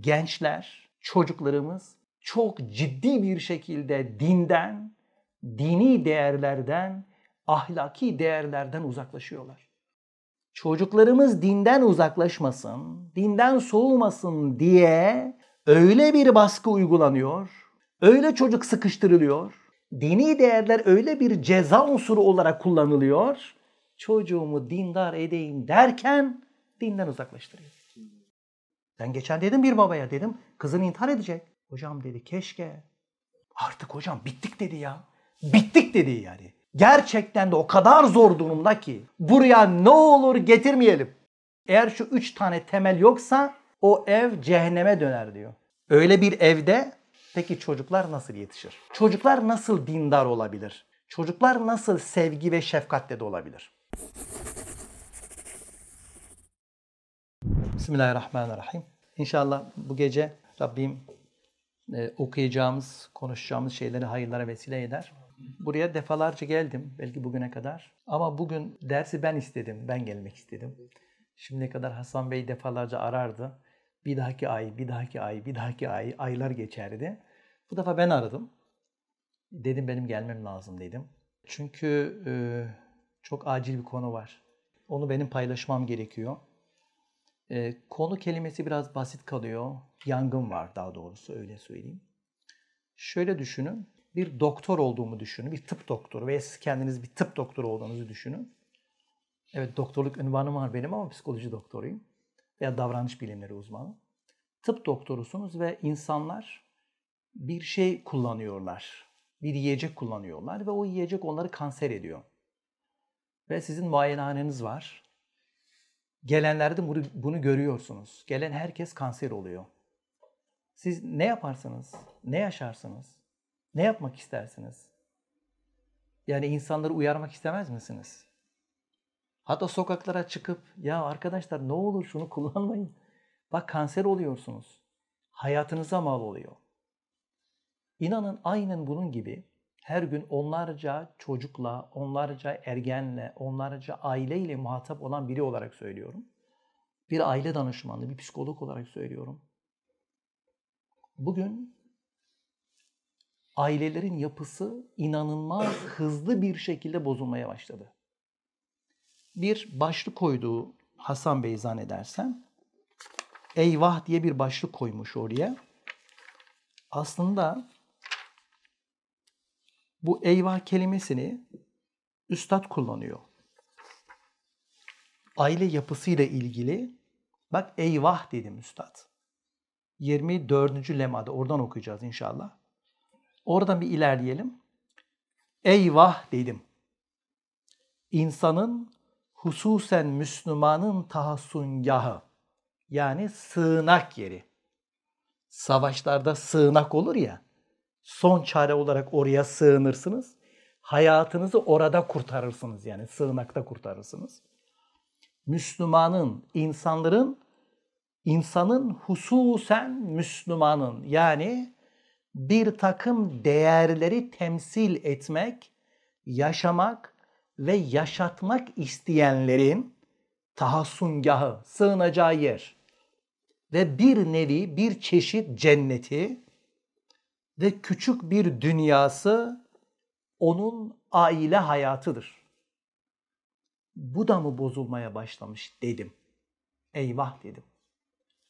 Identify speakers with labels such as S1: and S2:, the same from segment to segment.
S1: gençler, çocuklarımız çok ciddi bir şekilde dinden, dini değerlerden, ahlaki değerlerden uzaklaşıyorlar. Çocuklarımız dinden uzaklaşmasın, dinden soğumasın diye öyle bir baskı uygulanıyor, öyle çocuk sıkıştırılıyor, dini değerler öyle bir ceza unsuru olarak kullanılıyor. Çocuğumu dindar edeyim derken dinden uzaklaştırıyor. Ben geçen dedim bir babaya dedim kızın intihar edecek. Hocam dedi keşke. Artık hocam bittik dedi ya. Bittik dedi yani. Gerçekten de o kadar zor durumda ki buraya ne olur getirmeyelim. Eğer şu üç tane temel yoksa o ev cehenneme döner diyor. Öyle bir evde peki çocuklar nasıl yetişir? Çocuklar nasıl dindar olabilir? Çocuklar nasıl sevgi ve şefkatle de olabilir? Bismillahirrahmanirrahim. İnşallah bu gece Rabbim e, okuyacağımız, konuşacağımız şeyleri hayırlara vesile eder. Buraya defalarca geldim belki bugüne kadar. Ama bugün dersi ben istedim, ben gelmek istedim. Şimdiye kadar Hasan Bey defalarca arardı. Bir dahaki ay, bir dahaki ay, bir dahaki ay, aylar geçerdi. Bu defa ben aradım. Dedim benim gelmem lazım dedim. Çünkü e, çok acil bir konu var. Onu benim paylaşmam gerekiyor. E, konu kelimesi biraz basit kalıyor. Yangın var daha doğrusu öyle söyleyeyim. Şöyle düşünün. Bir doktor olduğumu düşünün. Bir tıp doktoru veya siz kendiniz bir tıp doktoru olduğunuzu düşünün. Evet doktorluk ünvanım var benim ama psikoloji doktoruyum. Veya davranış bilimleri uzmanı. Tıp doktorusunuz ve insanlar bir şey kullanıyorlar. Bir yiyecek kullanıyorlar ve o yiyecek onları kanser ediyor. Ve sizin muayenehaneniz var. Gelenlerde bunu, bunu görüyorsunuz. Gelen herkes kanser oluyor. Siz ne yaparsınız? Ne yaşarsınız? Ne yapmak istersiniz? Yani insanları uyarmak istemez misiniz? Hatta sokaklara çıkıp ya arkadaşlar ne olur şunu kullanmayın. Bak kanser oluyorsunuz. Hayatınıza mal oluyor. İnanın aynen bunun gibi her gün onlarca çocukla, onlarca ergenle, onlarca aileyle muhatap olan biri olarak söylüyorum. Bir aile danışmanı, bir psikolog olarak söylüyorum. Bugün ailelerin yapısı inanılmaz hızlı bir şekilde bozulmaya başladı. Bir başlık koyduğu Hasan Bey zannedersem eyvah diye bir başlık koymuş oraya. Aslında bu eyvah kelimesini üstad kullanıyor. Aile yapısıyla ilgili bak eyvah dedim üstad. 24. lemada oradan okuyacağız inşallah. Oradan bir ilerleyelim. Eyvah dedim. İnsanın hususen Müslümanın tahassungahı yani sığınak yeri. Savaşlarda sığınak olur ya son çare olarak oraya sığınırsınız. Hayatınızı orada kurtarırsınız yani sığınakta kurtarırsınız. Müslümanın, insanların, insanın hususen Müslümanın yani bir takım değerleri temsil etmek, yaşamak ve yaşatmak isteyenlerin tahassungahı, sığınacağı yer ve bir nevi bir çeşit cenneti ve küçük bir dünyası onun aile hayatıdır. Bu da mı bozulmaya başlamış dedim. Eyvah dedim.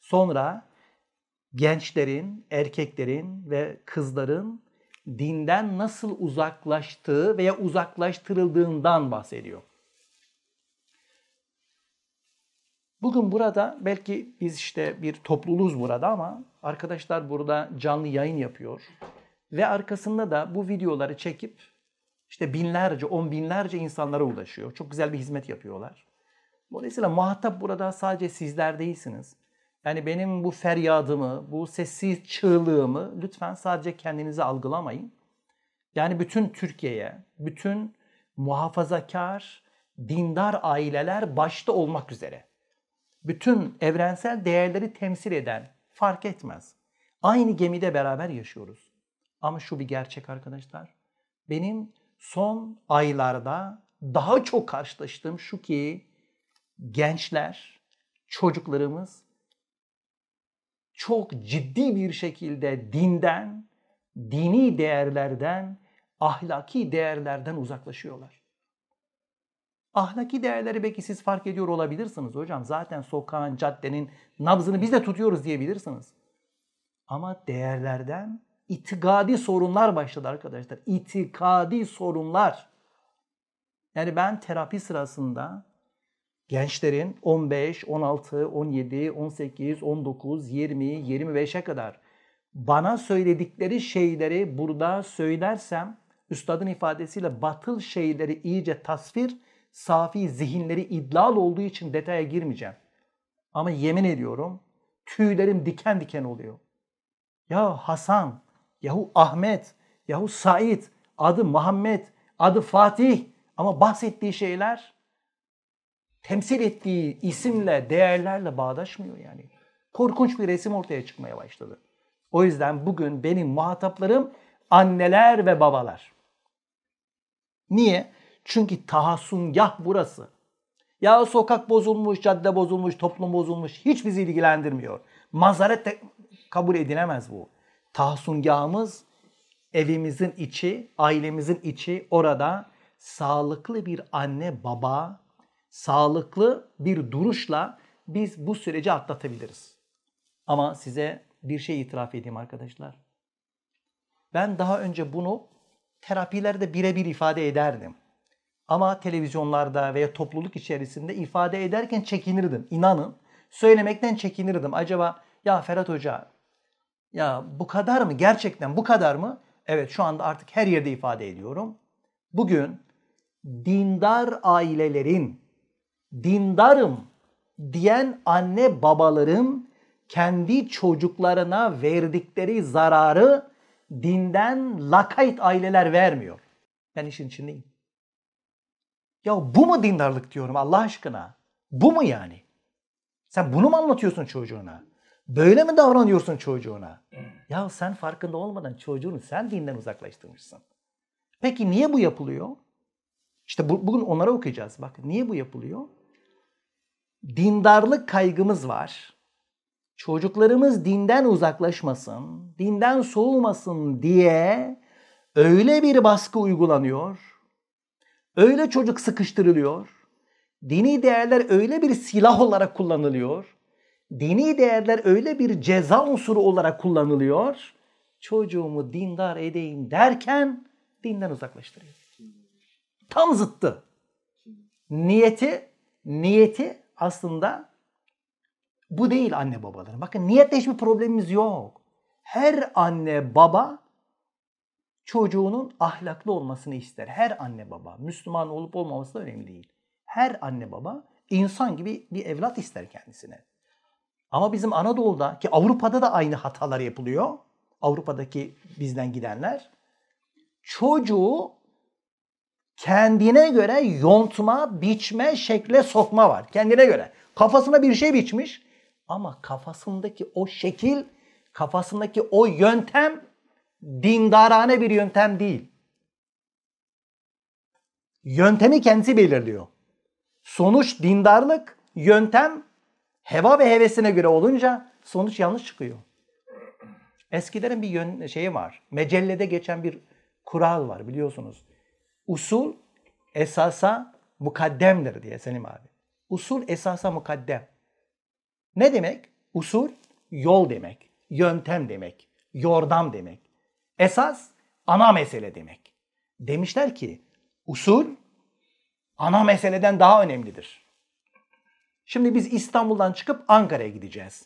S1: Sonra gençlerin, erkeklerin ve kızların dinden nasıl uzaklaştığı veya uzaklaştırıldığından bahsediyor. Bugün burada belki biz işte bir topluluğuz burada ama arkadaşlar burada canlı yayın yapıyor. Ve arkasında da bu videoları çekip işte binlerce, on binlerce insanlara ulaşıyor. Çok güzel bir hizmet yapıyorlar. Dolayısıyla muhatap burada sadece sizler değilsiniz. Yani benim bu feryadımı, bu sessiz çığlığımı lütfen sadece kendinize algılamayın. Yani bütün Türkiye'ye, bütün muhafazakar, dindar aileler başta olmak üzere bütün evrensel değerleri temsil eden fark etmez. Aynı gemide beraber yaşıyoruz. Ama şu bir gerçek arkadaşlar. Benim son aylarda daha çok karşılaştığım şu ki gençler, çocuklarımız çok ciddi bir şekilde dinden, dini değerlerden, ahlaki değerlerden uzaklaşıyorlar. Ahlaki değerleri belki siz fark ediyor olabilirsiniz hocam. Zaten sokağın, caddenin nabzını biz de tutuyoruz diyebilirsiniz. Ama değerlerden itikadi sorunlar başladı arkadaşlar. İtikadi sorunlar. Yani ben terapi sırasında gençlerin 15, 16, 17, 18, 19, 20, 25'e kadar bana söyledikleri şeyleri burada söylersem üstadın ifadesiyle batıl şeyleri iyice tasvir, safi zihinleri idlal olduğu için detaya girmeyeceğim. Ama yemin ediyorum tüylerim diken diken oluyor. Ya Hasan, yahu Ahmet, yahu Said, adı Muhammed, adı Fatih ama bahsettiği şeyler temsil ettiği isimle, değerlerle bağdaşmıyor yani. Korkunç bir resim ortaya çıkmaya başladı. O yüzden bugün benim muhataplarım anneler ve babalar. Niye? Çünkü tahassungah burası. Ya sokak bozulmuş, cadde bozulmuş, toplum bozulmuş hiç bizi ilgilendirmiyor. Mazaret de kabul edilemez bu. Tahsungahımız evimizin içi, ailemizin içi orada sağlıklı bir anne baba, sağlıklı bir duruşla biz bu süreci atlatabiliriz. Ama size bir şey itiraf edeyim arkadaşlar. Ben daha önce bunu terapilerde birebir ifade ederdim. Ama televizyonlarda veya topluluk içerisinde ifade ederken çekinirdim. İnanın söylemekten çekinirdim. Acaba ya Ferhat Hoca ya bu kadar mı? Gerçekten bu kadar mı? Evet şu anda artık her yerde ifade ediyorum. Bugün dindar ailelerin, dindarım diyen anne babaların kendi çocuklarına verdikleri zararı dinden lakayt aileler vermiyor. Ben işin içindeyim. Ya bu mu dindarlık diyorum Allah aşkına? Bu mu yani? Sen bunu mu anlatıyorsun çocuğuna? Böyle mi davranıyorsun çocuğuna? Ya sen farkında olmadan çocuğunu sen dinden uzaklaştırmışsın. Peki niye bu yapılıyor? İşte bu, bugün onlara okuyacağız. Bak niye bu yapılıyor? Dindarlık kaygımız var. Çocuklarımız dinden uzaklaşmasın, dinden soğumasın diye öyle bir baskı uygulanıyor. Öyle çocuk sıkıştırılıyor. Dini değerler öyle bir silah olarak kullanılıyor dini değerler öyle bir ceza unsuru olarak kullanılıyor. Çocuğumu dindar edeyim derken dinden uzaklaştırıyor. Tam zıttı. Niyeti, niyeti aslında bu değil anne babaların. Bakın niyetle hiçbir problemimiz yok. Her anne baba çocuğunun ahlaklı olmasını ister. Her anne baba. Müslüman olup olmaması da önemli değil. Her anne baba insan gibi bir evlat ister kendisine. Ama bizim Anadolu'da ki Avrupa'da da aynı hatalar yapılıyor. Avrupa'daki bizden gidenler. Çocuğu kendine göre yontma, biçme, şekle sokma var. Kendine göre. Kafasına bir şey biçmiş ama kafasındaki o şekil, kafasındaki o yöntem dindarane bir yöntem değil. Yöntemi kendisi belirliyor. Sonuç dindarlık, yöntem heva ve hevesine göre olunca sonuç yanlış çıkıyor. Eskilerin bir yön, şeyi var. Mecellede geçen bir kural var biliyorsunuz. Usul esasa mukaddemdir diye Selim abi. Usul esasa mukaddem. Ne demek? Usul yol demek, yöntem demek, yordam demek. Esas ana mesele demek. Demişler ki usul ana meseleden daha önemlidir. Şimdi biz İstanbul'dan çıkıp Ankara'ya gideceğiz.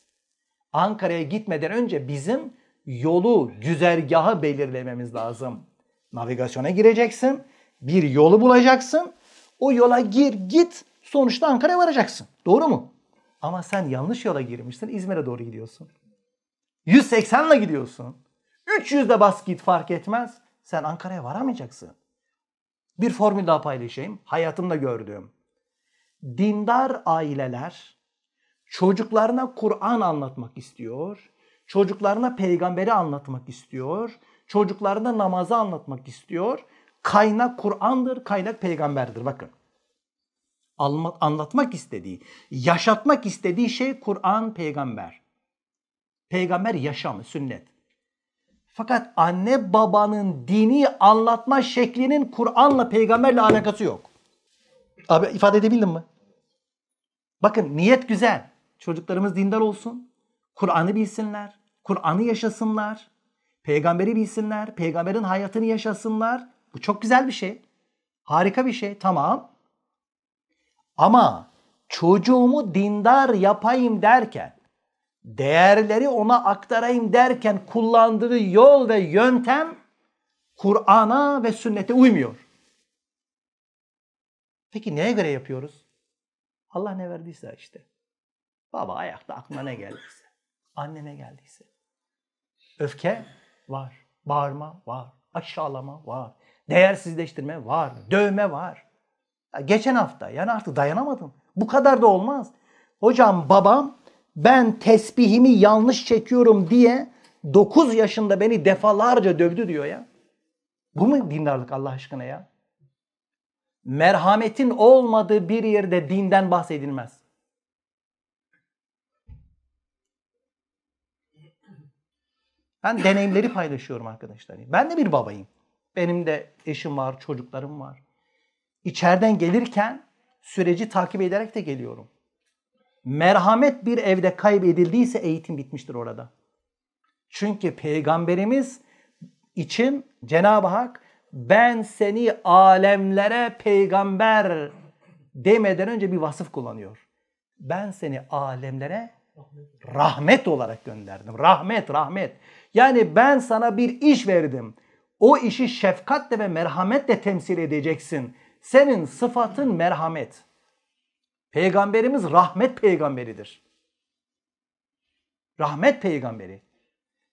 S1: Ankara'ya gitmeden önce bizim yolu, güzergahı belirlememiz lazım. Navigasyona gireceksin, bir yolu bulacaksın. O yola gir, git, sonuçta Ankara'ya varacaksın. Doğru mu? Ama sen yanlış yola girmişsin, İzmir'e doğru gidiyorsun. 180 ile gidiyorsun. 300 de bas git fark etmez. Sen Ankara'ya varamayacaksın. Bir formül daha paylaşayım. Hayatımda gördüğüm dindar aileler çocuklarına Kur'an anlatmak istiyor. Çocuklarına peygamberi anlatmak istiyor. Çocuklarına namazı anlatmak istiyor. Kaynak Kur'an'dır, kaynak peygamberdir. Bakın. Anlatmak istediği, yaşatmak istediği şey Kur'an, peygamber. Peygamber yaşamı, sünnet. Fakat anne babanın dini anlatma şeklinin Kur'an'la peygamberle alakası yok. Abi ifade edebildim mi? Bakın niyet güzel. Çocuklarımız dindar olsun. Kur'an'ı bilsinler. Kur'an'ı yaşasınlar. Peygamberi bilsinler. Peygamberin hayatını yaşasınlar. Bu çok güzel bir şey. Harika bir şey. Tamam. Ama çocuğumu dindar yapayım derken, değerleri ona aktarayım derken kullandığı yol ve yöntem Kur'an'a ve sünnete uymuyor. Peki neye göre yapıyoruz? Allah ne verdiyse işte. Baba ayakta aklına ne geldiyse. Annene geldiyse. Öfke var. Bağırma var. Aşağılama var. Değersizleştirme var. Dövme var. Geçen hafta yani artık dayanamadım. Bu kadar da olmaz. Hocam babam ben tesbihimi yanlış çekiyorum diye 9 yaşında beni defalarca dövdü diyor ya. Bu mu dindarlık Allah aşkına ya? Merhametin olmadığı bir yerde dinden bahsedilmez. Ben deneyimleri paylaşıyorum arkadaşlar. Ben de bir babayım. Benim de eşim var, çocuklarım var. İçeriden gelirken süreci takip ederek de geliyorum. Merhamet bir evde kaybedildiyse eğitim bitmiştir orada. Çünkü peygamberimiz için Cenab-ı Hak ben seni alemlere peygamber demeden önce bir vasıf kullanıyor. Ben seni alemlere rahmet olarak gönderdim. Rahmet, rahmet. Yani ben sana bir iş verdim. O işi şefkatle ve merhametle temsil edeceksin. Senin sıfatın merhamet. Peygamberimiz rahmet peygamberidir. Rahmet peygamberi.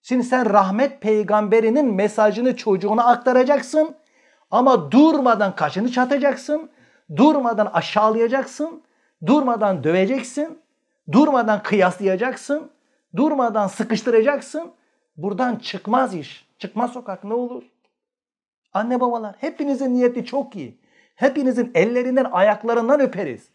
S1: Şimdi sen rahmet peygamberinin mesajını çocuğuna aktaracaksın. Ama durmadan kaşını çatacaksın. Durmadan aşağılayacaksın. Durmadan döveceksin. Durmadan kıyaslayacaksın. Durmadan sıkıştıracaksın. Buradan çıkmaz iş. Çıkmaz sokak ne olur? Anne babalar hepinizin niyeti çok iyi. Hepinizin ellerinden ayaklarından öperiz.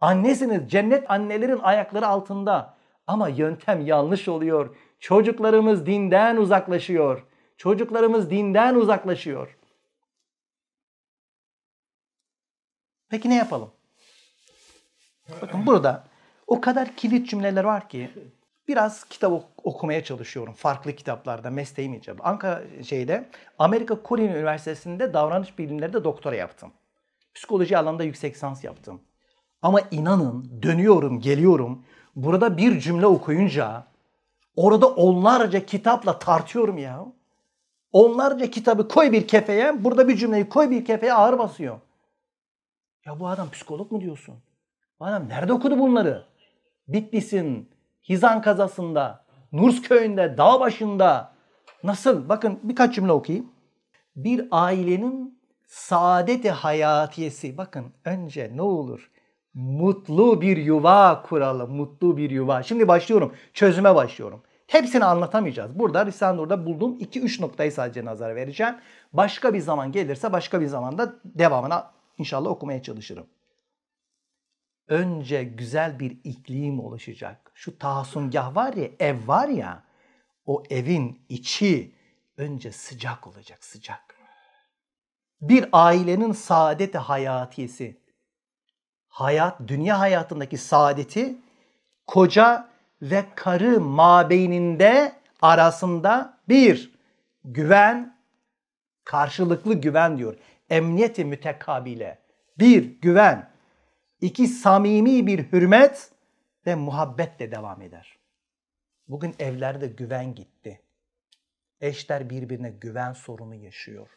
S1: Annesiniz cennet annelerin ayakları altında. Ama yöntem yanlış oluyor. Çocuklarımız dinden uzaklaşıyor. Çocuklarımız dinden uzaklaşıyor. Peki ne yapalım? Bakın burada o kadar kilit cümleler var ki biraz kitap okumaya çalışıyorum. Farklı kitaplarda mesleğim icabı. Ankara şeyde Amerika Cornell Üniversitesi'nde davranış bilimlerinde doktora yaptım. Psikoloji alanında yüksek lisans yaptım. Ama inanın dönüyorum, geliyorum. Burada bir cümle okuyunca orada onlarca kitapla tartıyorum ya. Onlarca kitabı koy bir kefeye, burada bir cümleyi koy bir kefeye ağır basıyor. Ya bu adam psikolog mu diyorsun? Bu adam nerede okudu bunları? Bitlis'in, Hizan kazasında, Nurs köyünde, dağ başında. Nasıl? Bakın birkaç cümle okuyayım. Bir ailenin saadeti hayatiyesi. Bakın önce ne olur? Mutlu bir yuva kuralım. Mutlu bir yuva. Şimdi başlıyorum. Çözüme başlıyorum. Hepsini anlatamayacağız. Burada Risale Nur'da bulduğum 2-3 noktayı sadece nazara vereceğim. Başka bir zaman gelirse başka bir zamanda devamına inşallah okumaya çalışırım. Önce güzel bir iklim oluşacak. Şu tahsungah var ya, ev var ya, o evin içi önce sıcak olacak, sıcak. Bir ailenin saadeti hayatiyesi, hayat, dünya hayatındaki saadeti koca ve karı mabeyninde arasında bir güven, karşılıklı güven diyor. Emniyeti mütekabile. Bir güven. iki samimi bir hürmet ve muhabbetle devam eder. Bugün evlerde güven gitti. Eşler birbirine güven sorunu yaşıyor.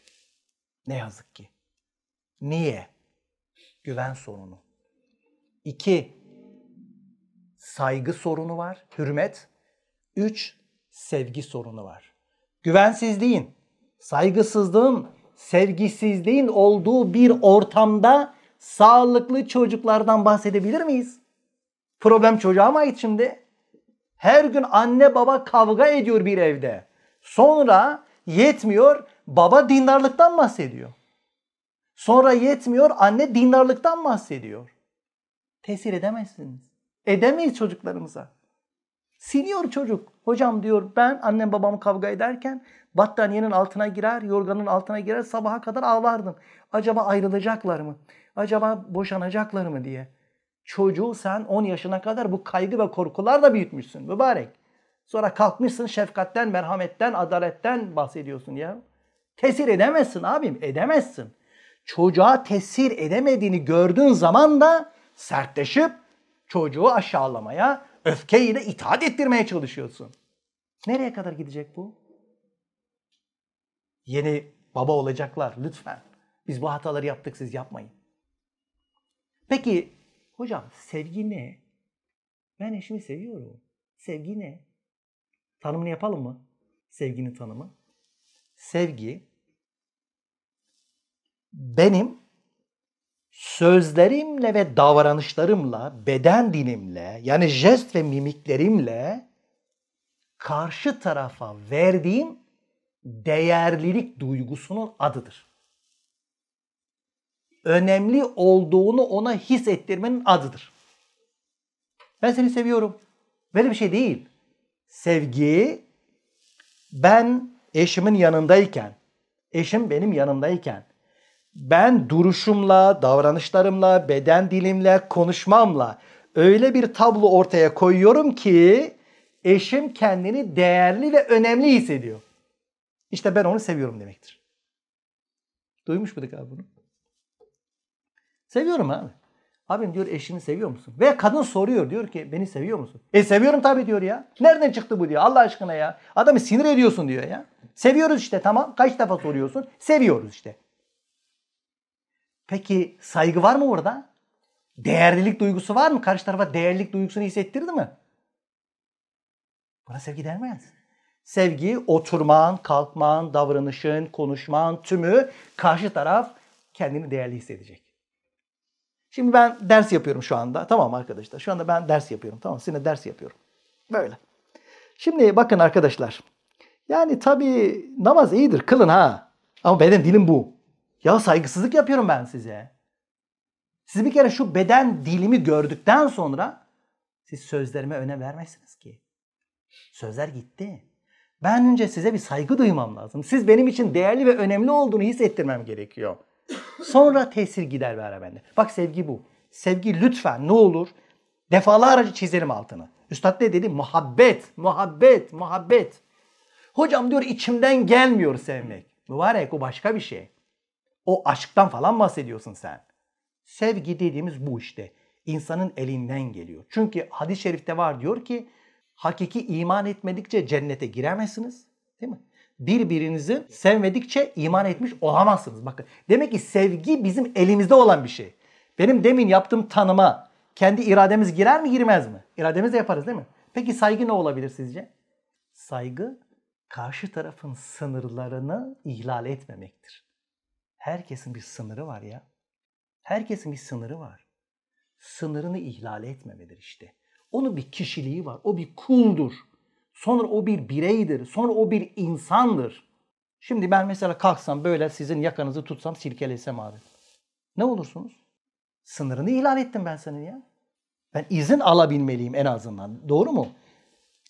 S1: Ne yazık ki. Niye? Güven sorunu. İki, saygı sorunu var, hürmet. Üç, sevgi sorunu var. Güvensizliğin, saygısızlığın, sevgisizliğin olduğu bir ortamda sağlıklı çocuklardan bahsedebilir miyiz? Problem çocuğa mı ait şimdi? Her gün anne baba kavga ediyor bir evde. Sonra yetmiyor baba dindarlıktan bahsediyor. Sonra yetmiyor anne dindarlıktan bahsediyor. Tesir edemezsiniz. Edemeyiz çocuklarımıza. Siniyor çocuk. Hocam diyor ben annem babam kavga ederken battaniyenin altına girer, yorganın altına girer sabaha kadar ağlardım. Acaba ayrılacaklar mı? Acaba boşanacaklar mı diye. Çocuğu sen 10 yaşına kadar bu kaygı ve korkularla büyütmüşsün mübarek. Sonra kalkmışsın şefkatten, merhametten, adaletten bahsediyorsun ya. Tesir edemezsin abim, edemezsin. Çocuğa tesir edemediğini gördüğün zaman da sertleşip çocuğu aşağılamaya, öfkeyle itaat ettirmeye çalışıyorsun. Nereye kadar gidecek bu? Yeni baba olacaklar lütfen. Biz bu hataları yaptık siz yapmayın. Peki hocam sevgi ne? Ben eşimi seviyorum. Sevgi ne? Tanımını yapalım mı? Sevginin tanımı. Sevgi benim sözlerimle ve davranışlarımla, beden dilimle yani jest ve mimiklerimle karşı tarafa verdiğim değerlilik duygusunun adıdır. Önemli olduğunu ona hissettirmenin adıdır. Ben seni seviyorum. Böyle bir şey değil. Sevgi ben eşimin yanındayken, eşim benim yanındayken ben duruşumla, davranışlarımla, beden dilimle, konuşmamla öyle bir tablo ortaya koyuyorum ki eşim kendini değerli ve önemli hissediyor. İşte ben onu seviyorum demektir. Duymuş muyduk abi bunu? Seviyorum abi. Abim diyor eşini seviyor musun? Ve kadın soruyor diyor ki beni seviyor musun? E seviyorum tabii diyor ya. Nereden çıktı bu diyor Allah aşkına ya. Adamı sinir ediyorsun diyor ya. Seviyoruz işte tamam. Kaç defa soruyorsun? Seviyoruz işte. Peki saygı var mı orada? Değerlilik duygusu var mı? Karşı tarafa değerlilik duygusunu hissettirdi mi? Buna sevgi denmez. Sevgi oturman, kalkman, davranışın, konuşman tümü karşı taraf kendini değerli hissedecek. Şimdi ben ders yapıyorum şu anda. Tamam arkadaşlar. Şu anda ben ders yapıyorum. Tamam sizinle ders yapıyorum. Böyle. Şimdi bakın arkadaşlar. Yani tabii namaz iyidir. Kılın ha. Ama benim dilim bu. Ya saygısızlık yapıyorum ben size. Siz bir kere şu beden dilimi gördükten sonra siz sözlerime önem vermezsiniz ki. Sözler gitti. Ben önce size bir saygı duymam lazım. Siz benim için değerli ve önemli olduğunu hissettirmem gerekiyor. Sonra tesir gider beraberinde. Bak sevgi bu. Sevgi lütfen ne olur defalarca çizelim altını. Üstad ne dedi? Muhabbet, muhabbet, muhabbet. Hocam diyor içimden gelmiyor sevmek. Mübarek o başka bir şey. O aşktan falan bahsediyorsun sen. Sevgi dediğimiz bu işte. İnsanın elinden geliyor. Çünkü hadis-i şerifte var diyor ki hakiki iman etmedikçe cennete giremezsiniz. Değil mi? Birbirinizi sevmedikçe iman etmiş olamazsınız. Bakın demek ki sevgi bizim elimizde olan bir şey. Benim demin yaptığım tanıma kendi irademiz girer mi girmez mi? İrademizle yaparız değil mi? Peki saygı ne olabilir sizce? Saygı karşı tarafın sınırlarını ihlal etmemektir. Herkesin bir sınırı var ya. Herkesin bir sınırı var. Sınırını ihlal etmemedir işte. Onun bir kişiliği var. O bir kuldur. Sonra o bir bireydir. Sonra o bir insandır. Şimdi ben mesela kalksam böyle sizin yakanızı tutsam silkelesem abi. Ne olursunuz? Sınırını ihlal ettim ben senin ya. Ben izin alabilmeliyim en azından. Doğru mu?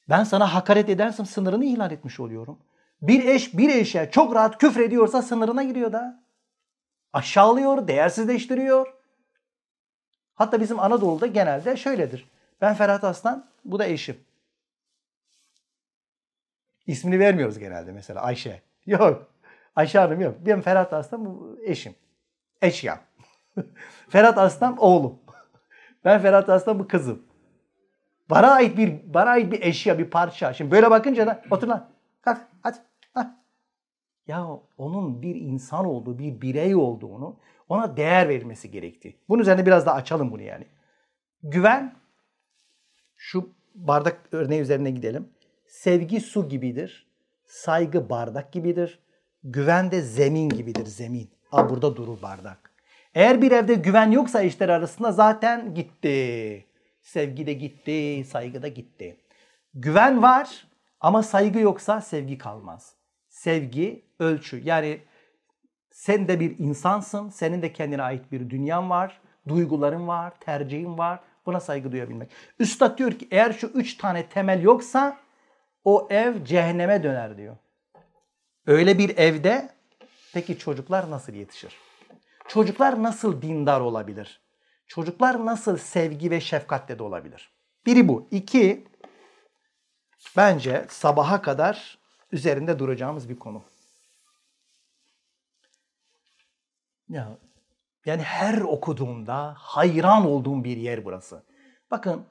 S1: Ben sana hakaret edersem sınırını ihlal etmiş oluyorum. Bir eş bir eşe çok rahat küfür ediyorsa sınırına giriyor da. Aşağılıyor, değersizleştiriyor. Hatta bizim Anadolu'da genelde şöyledir. Ben Ferhat Aslan, bu da eşim. İsmini vermiyoruz genelde mesela Ayşe. Yok. Ayşe Hanım yok. Ben Ferhat Aslan bu eşim. Eşya. Ferhat Aslan oğlum. Ben Ferhat Aslan bu kızım. Bana ait bir bana ait bir eşya, bir parça. Şimdi böyle bakınca da otur lan. Kalk hadi. Hah. Ya onun bir insan olduğu, bir birey olduğunu ona değer verilmesi gerektiği. Bunun üzerine biraz daha açalım bunu yani. Güven şu bardak örneği üzerine gidelim. Sevgi su gibidir. Saygı bardak gibidir. Güven de zemin gibidir, zemin. Aa, burada durur bardak. Eğer bir evde güven yoksa eşler arasında zaten gitti. Sevgi de gitti, saygı da gitti. Güven var ama saygı yoksa sevgi kalmaz. Sevgi ölçü. Yani sen de bir insansın, senin de kendine ait bir dünyan var, duyguların var, tercihin var. Buna saygı duyabilmek. Üstad diyor ki eğer şu üç tane temel yoksa o ev cehenneme döner diyor. Öyle bir evde peki çocuklar nasıl yetişir? Çocuklar nasıl dindar olabilir? Çocuklar nasıl sevgi ve şefkatle de olabilir? Biri bu. İki, bence sabaha kadar üzerinde duracağımız bir konu. Ya yani her okuduğumda hayran olduğum bir yer burası. Bakın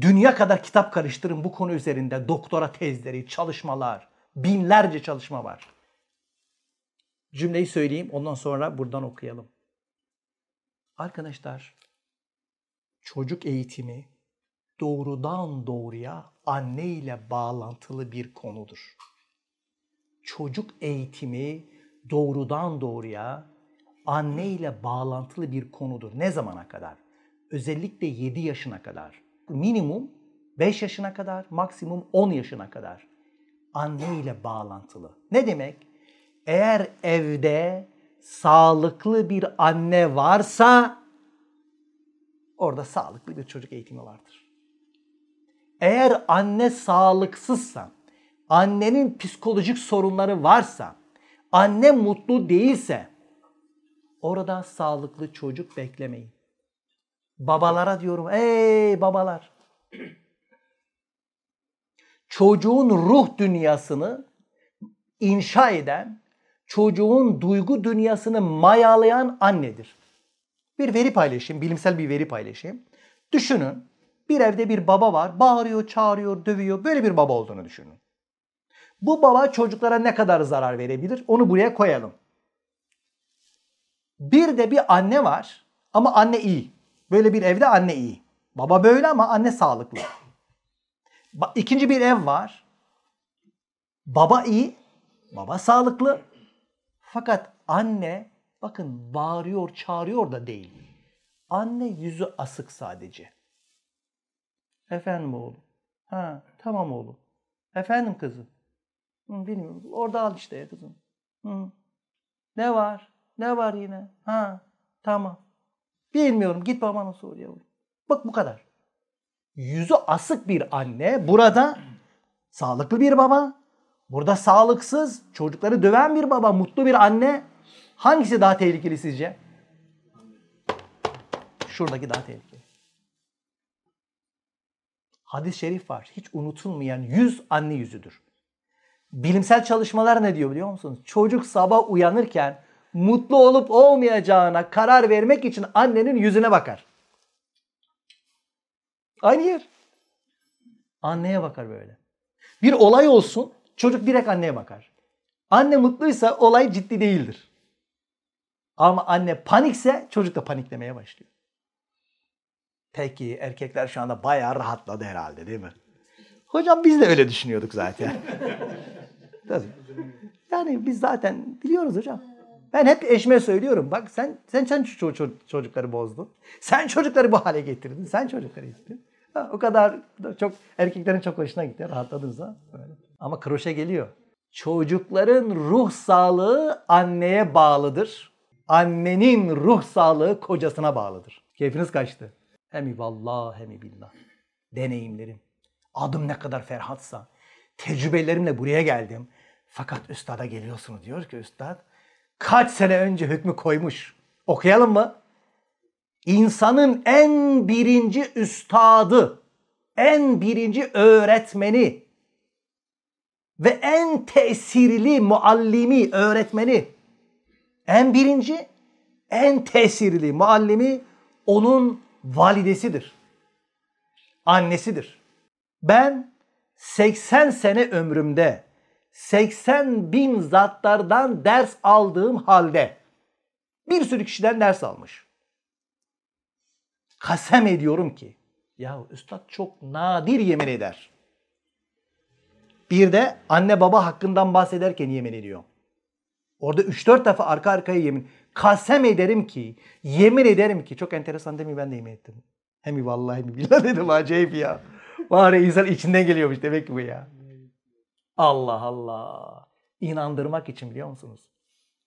S1: dünya kadar kitap karıştırın bu konu üzerinde doktora tezleri, çalışmalar, binlerce çalışma var. Cümleyi söyleyeyim ondan sonra buradan okuyalım. Arkadaşlar çocuk eğitimi doğrudan doğruya anne ile bağlantılı bir konudur. Çocuk eğitimi doğrudan doğruya anne ile bağlantılı bir konudur. Ne zamana kadar? Özellikle 7 yaşına kadar. Minimum 5 yaşına kadar, maksimum 10 yaşına kadar. Anne ile bağlantılı. Ne demek? Eğer evde sağlıklı bir anne varsa orada sağlıklı bir çocuk eğitimi vardır. Eğer anne sağlıksızsa, annenin psikolojik sorunları varsa, anne mutlu değilse orada sağlıklı çocuk beklemeyin. Babalara diyorum, ey babalar. Çocuğun ruh dünyasını inşa eden, çocuğun duygu dünyasını mayalayan annedir. Bir veri paylaşayım, bilimsel bir veri paylaşayım. Düşünün, bir evde bir baba var, bağırıyor, çağırıyor, dövüyor. Böyle bir baba olduğunu düşünün. Bu baba çocuklara ne kadar zarar verebilir? Onu buraya koyalım. Bir de bir anne var ama anne iyi. Böyle bir evde anne iyi. Baba böyle ama anne sağlıklı. İkinci bir ev var. Baba iyi, baba sağlıklı. Fakat anne bakın bağırıyor, çağırıyor da değil. Anne yüzü asık sadece. Efendim oğlum. Ha tamam oğlum. Efendim kızım. Hı, bilmiyorum. Orada al işte ya kızım. Hı. Ne var? Ne var yine? Ha tamam. Bilmiyorum. Git babana sor yavrum. Bak bu kadar. Yüzü asık bir anne. Burada sağlıklı bir baba. Burada sağlıksız, çocukları döven bir baba, mutlu bir anne. Hangisi daha tehlikeli sizce? Şuradaki daha tehlikeli. Hadis-i şerif var. Hiç unutulmayan yüz anne yüzüdür. Bilimsel çalışmalar ne diyor biliyor musunuz? Çocuk sabah uyanırken mutlu olup olmayacağına karar vermek için annenin yüzüne bakar. Aynı yer. Anneye bakar böyle. Bir olay olsun, çocuk direkt anneye bakar. Anne mutluysa olay ciddi değildir. Ama anne panikse çocuk da paniklemeye başlıyor. Peki erkekler şu anda bayağı rahatladı herhalde değil mi? Hocam biz de öyle düşünüyorduk zaten. Yani biz zaten biliyoruz hocam. Ben hep eşime söylüyorum. Bak sen sen sen çocukları bozdun. Sen çocukları bu hale getirdin. Sen çocukları getirdin. Ha, o kadar çok erkeklerin çok hoşuna gitti. Rahatladınız ha. Böyle. Ama kroşe geliyor. Çocukların ruh sağlığı anneye bağlıdır. Annenin ruh sağlığı kocasına bağlıdır. Keyfiniz kaçtı. Hemi vallah hemi billah. Deneyimlerim. Adım ne kadar ferhatsa. Tecrübelerimle buraya geldim. Fakat üstada geliyorsunuz diyor ki üstad kaç sene önce hükmü koymuş. Okuyalım mı? İnsanın en birinci üstadı, en birinci öğretmeni ve en tesirli muallimi, öğretmeni, en birinci, en tesirli muallimi onun validesidir. Annesidir. Ben 80 sene ömrümde 80 bin zatlardan ders aldığım halde bir sürü kişiden ders almış. Kasem ediyorum ki ya üstad çok nadir yemin eder. Bir de anne baba hakkından bahsederken yemin ediyor. Orada 3-4 defa arka arkaya yemin. Kasem ederim ki, yemin ederim ki. Çok enteresan değil mi? Ben de yemin ettim. Hem vallahi hem billah dedim acayip ya. Var ya insan içinden geliyormuş demek ki bu ya. Allah Allah. İnandırmak için biliyor musunuz?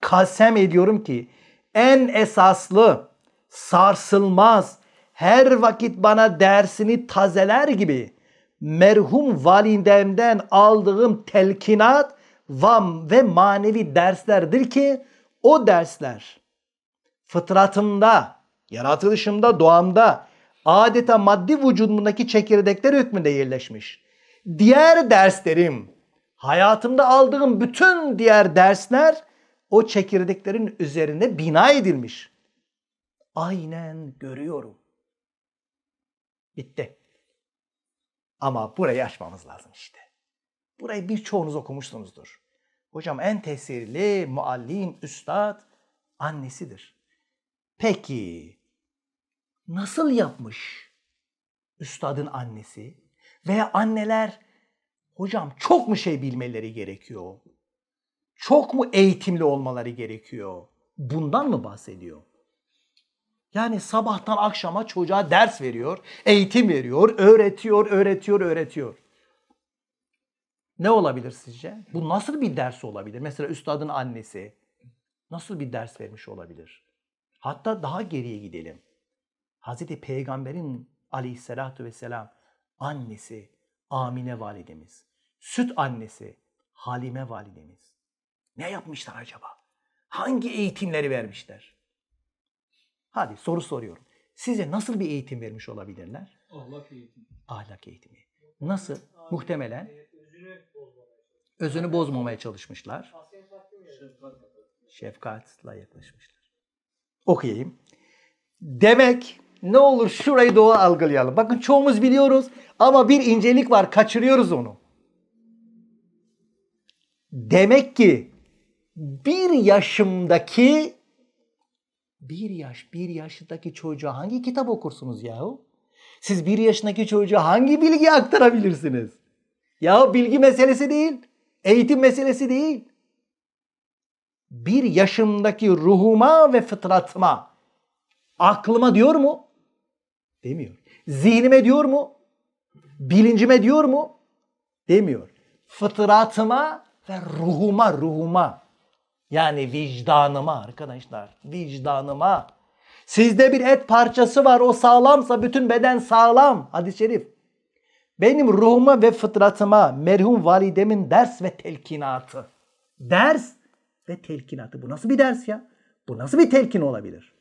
S1: Kasem ediyorum ki en esaslı, sarsılmaz, her vakit bana dersini tazeler gibi merhum validemden aldığım telkinat ve manevi derslerdir ki o dersler fıtratımda, yaratılışımda, doğamda adeta maddi vücudumdaki çekirdekler hükmünde yerleşmiş. Diğer derslerim, hayatımda aldığım bütün diğer dersler o çekirdeklerin üzerine bina edilmiş. Aynen görüyorum. Bitti. Ama burayı açmamız lazım işte. Burayı birçoğunuz okumuşsunuzdur. Hocam en tesirli muallim, üstad annesidir. Peki nasıl yapmış üstadın annesi? Veya anneler hocam çok mu şey bilmeleri gerekiyor? Çok mu eğitimli olmaları gerekiyor? Bundan mı bahsediyor? Yani sabahtan akşama çocuğa ders veriyor, eğitim veriyor, öğretiyor, öğretiyor, öğretiyor. Ne olabilir sizce? Bu nasıl bir ders olabilir? Mesela üstadın annesi nasıl bir ders vermiş olabilir? Hatta daha geriye gidelim. Hazreti Peygamber'in aleyhissalatu vesselam annesi Amine validemiz, süt annesi Halime validemiz. Ne yapmışlar acaba? Hangi eğitimleri vermişler? Hadi soru soruyorum. Size nasıl bir eğitim vermiş olabilirler?
S2: Ahlak eğitimi.
S1: Ahlak eğitimi. Nasıl? Muhtemelen özünü bozmamaya çalışmışlar. Şefkatle yaklaşmışlar. Okuyayım. Demek ne olur şurayı doğru algılayalım. Bakın çoğumuz biliyoruz ama bir incelik var kaçırıyoruz onu. Demek ki bir yaşımdaki bir yaş, bir yaşındaki çocuğa hangi kitap okursunuz yahu? Siz bir yaşındaki çocuğa hangi bilgi aktarabilirsiniz? Ya bilgi meselesi değil, eğitim meselesi değil. Bir yaşımdaki ruhuma ve fıtratıma, aklıma diyor mu? Demiyor. Zihnime diyor mu? Bilincime diyor mu? Demiyor. Fıtratıma ve ruhuma, ruhuma. Yani vicdanıma arkadaşlar. Vicdanıma. Sizde bir et parçası var o sağlamsa bütün beden sağlam. Hadis-i şerif. Benim ruhuma ve fıtratıma merhum validemin ders ve telkinatı. Ders ve telkinatı. Bu nasıl bir ders ya? Bu nasıl bir telkin olabilir?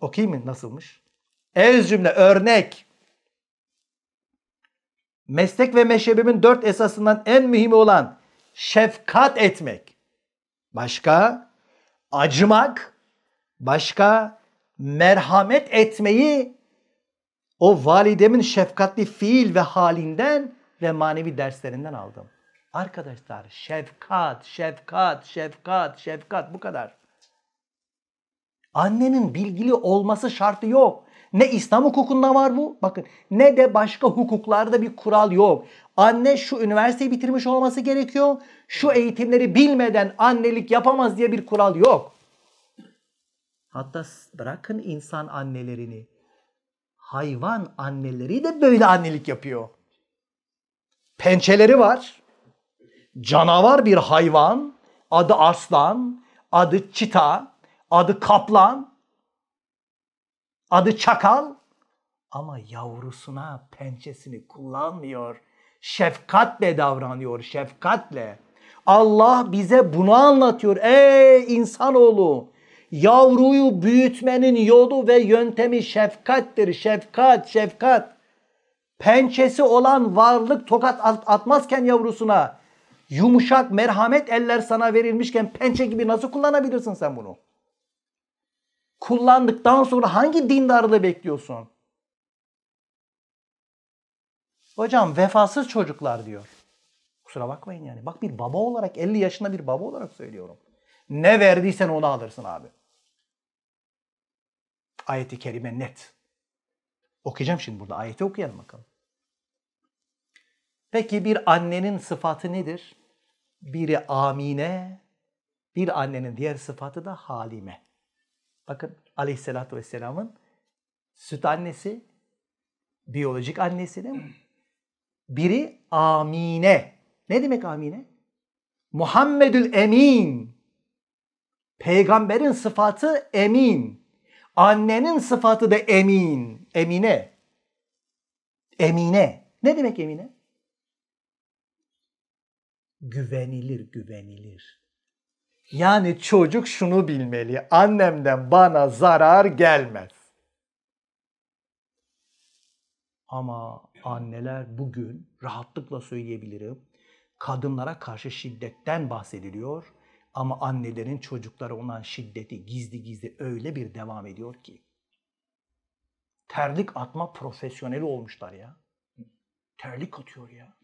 S1: Okuyayım mı nasılmış? Ez cümle örnek. Meslek ve meşrebimin dört esasından en mühimi olan şefkat etmek. Başka acımak, başka merhamet etmeyi o validemin şefkatli fiil ve halinden ve manevi derslerinden aldım. Arkadaşlar şefkat, şefkat, şefkat, şefkat bu kadar. Annenin bilgili olması şartı yok. Ne İslam hukukunda var bu. Bakın ne de başka hukuklarda bir kural yok. Anne şu üniversiteyi bitirmiş olması gerekiyor. Şu eğitimleri bilmeden annelik yapamaz diye bir kural yok. Hatta bırakın insan annelerini. Hayvan anneleri de böyle annelik yapıyor. Pençeleri var. Canavar bir hayvan. Adı aslan, adı çita, adı kaplan, adı çakal. Ama yavrusuna pençesini kullanmıyor. Şefkatle davranıyor, şefkatle. Allah bize bunu anlatıyor. Ey insanoğlu! Yavruyu büyütmenin yolu ve yöntemi şefkattir. Şefkat, şefkat. Pençesi olan varlık tokat atmazken yavrusuna yumuşak merhamet eller sana verilmişken pençe gibi nasıl kullanabilirsin sen bunu? Kullandıktan sonra hangi dindarlığı bekliyorsun? Hocam vefasız çocuklar diyor. Kusura bakmayın yani. Bak bir baba olarak 50 yaşında bir baba olarak söylüyorum. Ne verdiysen onu alırsın abi. Ayeti kerime net. Okuyacağım şimdi burada. Ayeti okuyalım bakalım. Peki bir annenin sıfatı nedir? Biri Amine, bir annenin diğer sıfatı da Halime. Bakın Aleyhisselatü Vesselam'ın süt annesi, biyolojik annesi değil mi? Biri Amine. Ne demek Amine? Muhammedül Emin. Peygamberin sıfatı emin. Annenin sıfatı da emin. Emine. Emine. Ne demek emine? Güvenilir, güvenilir. Yani çocuk şunu bilmeli. Annemden bana zarar gelmez. Ama anneler bugün rahatlıkla söyleyebilirim. Kadınlara karşı şiddetten bahsediliyor. Ama annelerin çocuklara olan şiddeti gizli gizli öyle bir devam ediyor ki. Terlik atma profesyoneli olmuşlar ya. Terlik atıyor ya.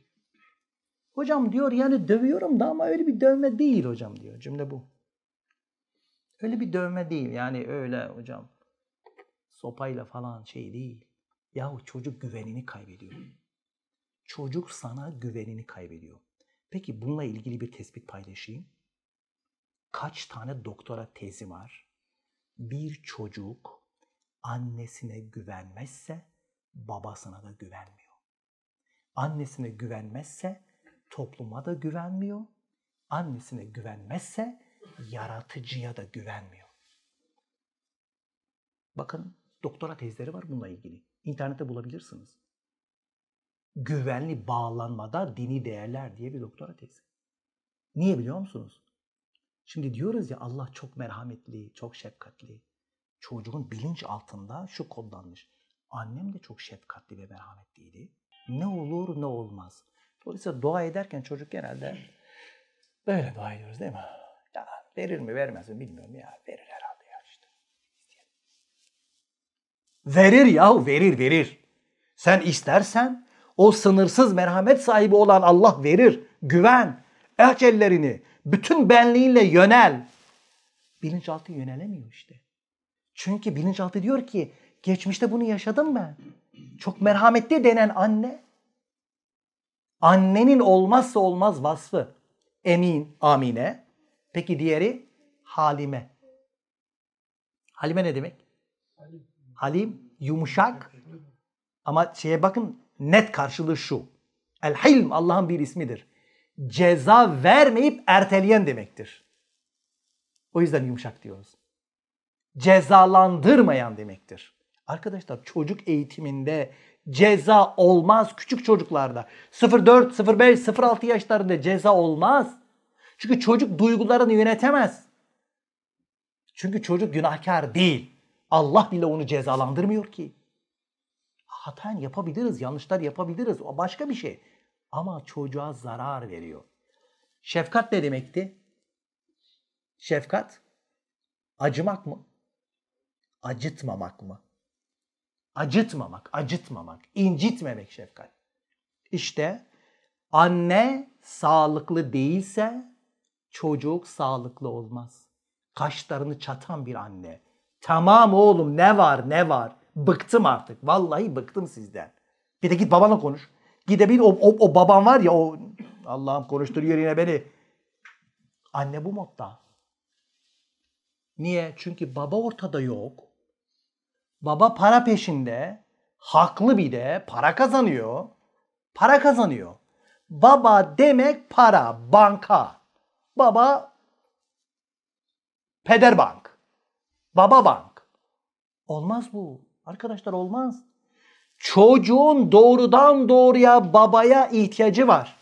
S1: Hocam diyor yani dövüyorum da ama öyle bir dövme değil hocam diyor. Cümle bu. Öyle bir dövme değil. Yani öyle hocam sopayla falan şey değil. Yahu çocuk güvenini kaybediyor. Çocuk sana güvenini kaybediyor. Peki bununla ilgili bir tespit paylaşayım. Kaç tane doktora tezi var? Bir çocuk annesine güvenmezse babasına da güvenmiyor. Annesine güvenmezse topluma da güvenmiyor. Annesine güvenmezse yaratıcıya da güvenmiyor. Bakın doktora tezleri var bununla ilgili. İnternette bulabilirsiniz. Güvenli bağlanmada dini değerler diye bir doktora tezi. Niye biliyor musunuz? Şimdi diyoruz ya Allah çok merhametli, çok şefkatli. Çocuğun bilinç altında şu kodlanmış. Annem de çok şefkatli ve merhametliydi. Ne olur ne olmaz. Dolayısıyla dua ederken çocuk genelde böyle dua ediyoruz değil mi? Ya verir mi vermez mi bilmiyorum ya. Verir herhalde ya işte. Verir yahu verir verir. Sen istersen o sınırsız merhamet sahibi olan Allah verir. Güven. Aç ellerini. Bütün benliğinle yönel. Bilinçaltı yönelemiyor işte. Çünkü bilinçaltı diyor ki geçmişte bunu yaşadım ben. Çok merhametli denen anne Annenin olmazsa olmaz vasfı Emin, Amine. Peki diğeri Halime. Halime ne demek? Halim, yumuşak. Ama şeye bakın net karşılığı şu. El Hilm Allah'ın bir ismidir. Ceza vermeyip erteleyen demektir. O yüzden yumuşak diyoruz. Cezalandırmayan demektir. Arkadaşlar çocuk eğitiminde ceza olmaz küçük çocuklarda. 0-4, 0-5, 0-6 yaşlarında ceza olmaz. Çünkü çocuk duygularını yönetemez. Çünkü çocuk günahkar değil. Allah bile onu cezalandırmıyor ki. Hata yapabiliriz, yanlışlar yapabiliriz. O başka bir şey. Ama çocuğa zarar veriyor. Şefkat ne demekti? Şefkat acımak mı? Acıtmamak mı? Acıtmamak, acıtmamak, incitmemek şefkat. İşte anne sağlıklı değilse çocuk sağlıklı olmaz. Kaşlarını çatan bir anne. Tamam oğlum ne var ne var. Bıktım artık. Vallahi bıktım sizden. Bir de git babana konuş. Gidebil o, o, o baban var ya o Allah'ım konuşturuyor yine beni. Anne bu modda. Niye? Çünkü baba ortada yok. Baba para peşinde. Haklı bir de para kazanıyor. Para kazanıyor. Baba demek para, banka. Baba peder bank. Baba bank. Olmaz bu. Arkadaşlar olmaz. Çocuğun doğrudan doğruya babaya ihtiyacı var.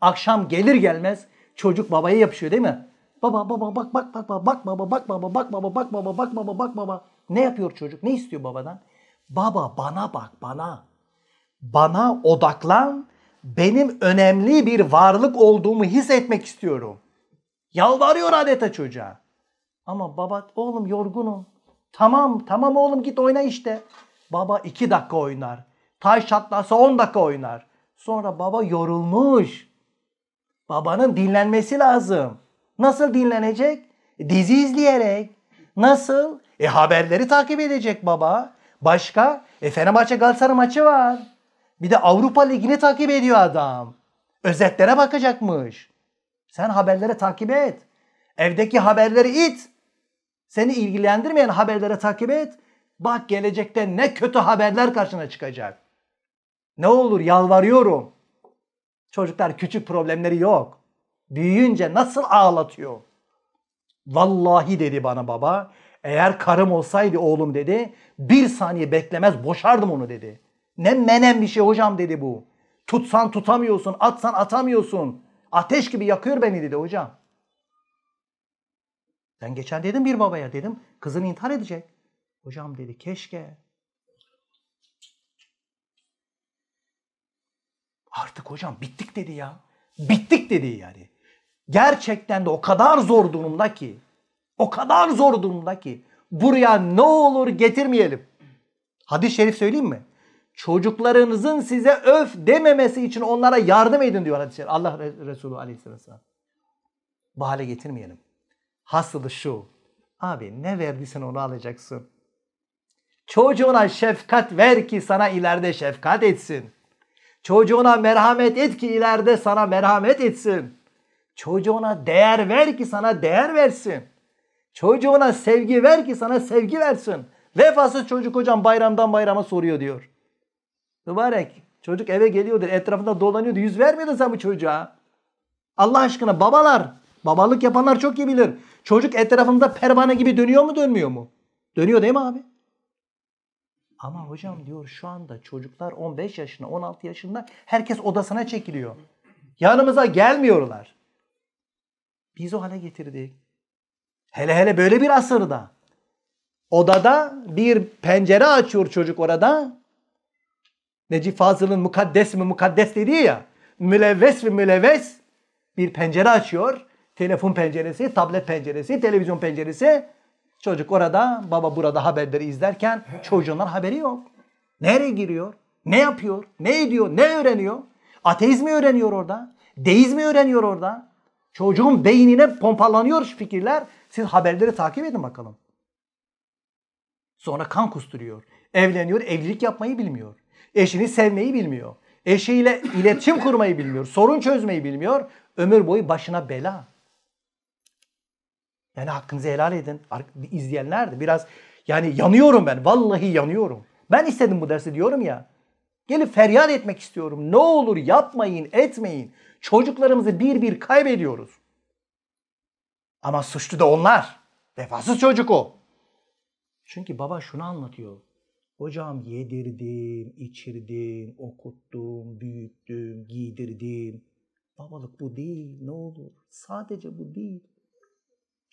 S1: Akşam gelir gelmez çocuk babaya yapışıyor değil mi? Baba baba bak bak bak bak bak baba bak baba bak baba bak baba bak baba bak baba. Ne yapıyor çocuk? Ne istiyor babadan? Baba bana bak bana. Bana odaklan. Benim önemli bir varlık olduğumu hissetmek istiyorum. Yalvarıyor adeta çocuğa. Ama baba oğlum yorgunum. Tamam tamam oğlum git oyna işte. Baba iki dakika oynar. Taş çatlasa on dakika oynar. Sonra baba yorulmuş. Babanın dinlenmesi lazım. Nasıl dinlenecek? Dizi izleyerek. Nasıl? E haberleri takip edecek baba. Başka? E Fenerbahçe Galatasaray maçı var. Bir de Avrupa Ligi'ni takip ediyor adam. Özetlere bakacakmış. Sen haberleri takip et. Evdeki haberleri it. Seni ilgilendirmeyen haberleri takip et. Bak gelecekte ne kötü haberler karşına çıkacak. Ne olur yalvarıyorum. Çocuklar küçük problemleri yok. Büyüyünce nasıl ağlatıyor? Vallahi dedi bana baba Eğer karım olsaydı oğlum dedi bir saniye beklemez boşardım onu dedi. Ne menem bir şey hocam dedi bu. Tutsan tutamıyorsun, atsan atamıyorsun. Ateş gibi yakıyor beni dedi hocam. Ben geçen dedim bir babaya dedim kızın intihar edecek. Hocam dedi keşke. Artık hocam bittik dedi ya. Bittik dedi yani. Gerçekten de o kadar zor durumda ki. O kadar zor durumda ki. Buraya ne olur getirmeyelim. Hadis-i şerif söyleyeyim mi? Çocuklarınızın size öf dememesi için onlara yardım edin diyor hadis-i şerif. Allah Resulü aleyhisselam. Bu hale getirmeyelim. Hasılı şu. Abi ne verdiysen onu alacaksın. Çocuğuna şefkat ver ki sana ileride şefkat etsin. Çocuğuna merhamet et ki ileride sana merhamet etsin. Çocuğuna değer ver ki sana değer versin. Çocuğuna sevgi ver ki sana sevgi versin. Vefasız çocuk hocam bayramdan bayrama soruyor diyor. Mübarek çocuk eve geliyordur etrafında dolanıyordu yüz vermiyordun sen bu çocuğa. Allah aşkına babalar babalık yapanlar çok iyi bilir. Çocuk etrafında pervane gibi dönüyor mu dönmüyor mu? Dönüyor değil mi abi? Ama hocam diyor şu anda çocuklar 15 yaşında 16 yaşında herkes odasına çekiliyor. Yanımıza gelmiyorlar. Biz o hale getirdik. Hele hele böyle bir asırda. Odada bir pencere açıyor çocuk orada. Necip Fazıl'ın mukaddes mi mukaddes dediği ya. Mülevves mi mülevves bir pencere açıyor. Telefon penceresi, tablet penceresi, televizyon penceresi. Çocuk orada, baba burada haberleri izlerken çocuğundan haberi yok. Nereye giriyor? Ne yapıyor? Ne ediyor? Ne öğreniyor? Ateizmi öğreniyor orada. Deizmi öğreniyor orada. Çocuğun beynine pompalanıyor fikirler. Siz haberleri takip edin bakalım. Sonra kan kusturuyor. Evleniyor, evlilik yapmayı bilmiyor. Eşini sevmeyi bilmiyor. Eşiyle iletişim kurmayı bilmiyor. Sorun çözmeyi bilmiyor. Ömür boyu başına bela. Yani hakkınızı helal edin. İzleyenler de biraz yani yanıyorum ben. Vallahi yanıyorum. Ben istedim bu dersi diyorum ya. Gelip feryat etmek istiyorum. Ne olur yapmayın, etmeyin. Çocuklarımızı bir bir kaybediyoruz. Ama suçlu da onlar. Vefasız çocuk o. Çünkü baba şunu anlatıyor. Hocam yedirdim, içirdim, okuttum, büyüttüm, giydirdim. Babalık bu değil ne olur. Sadece bu değil.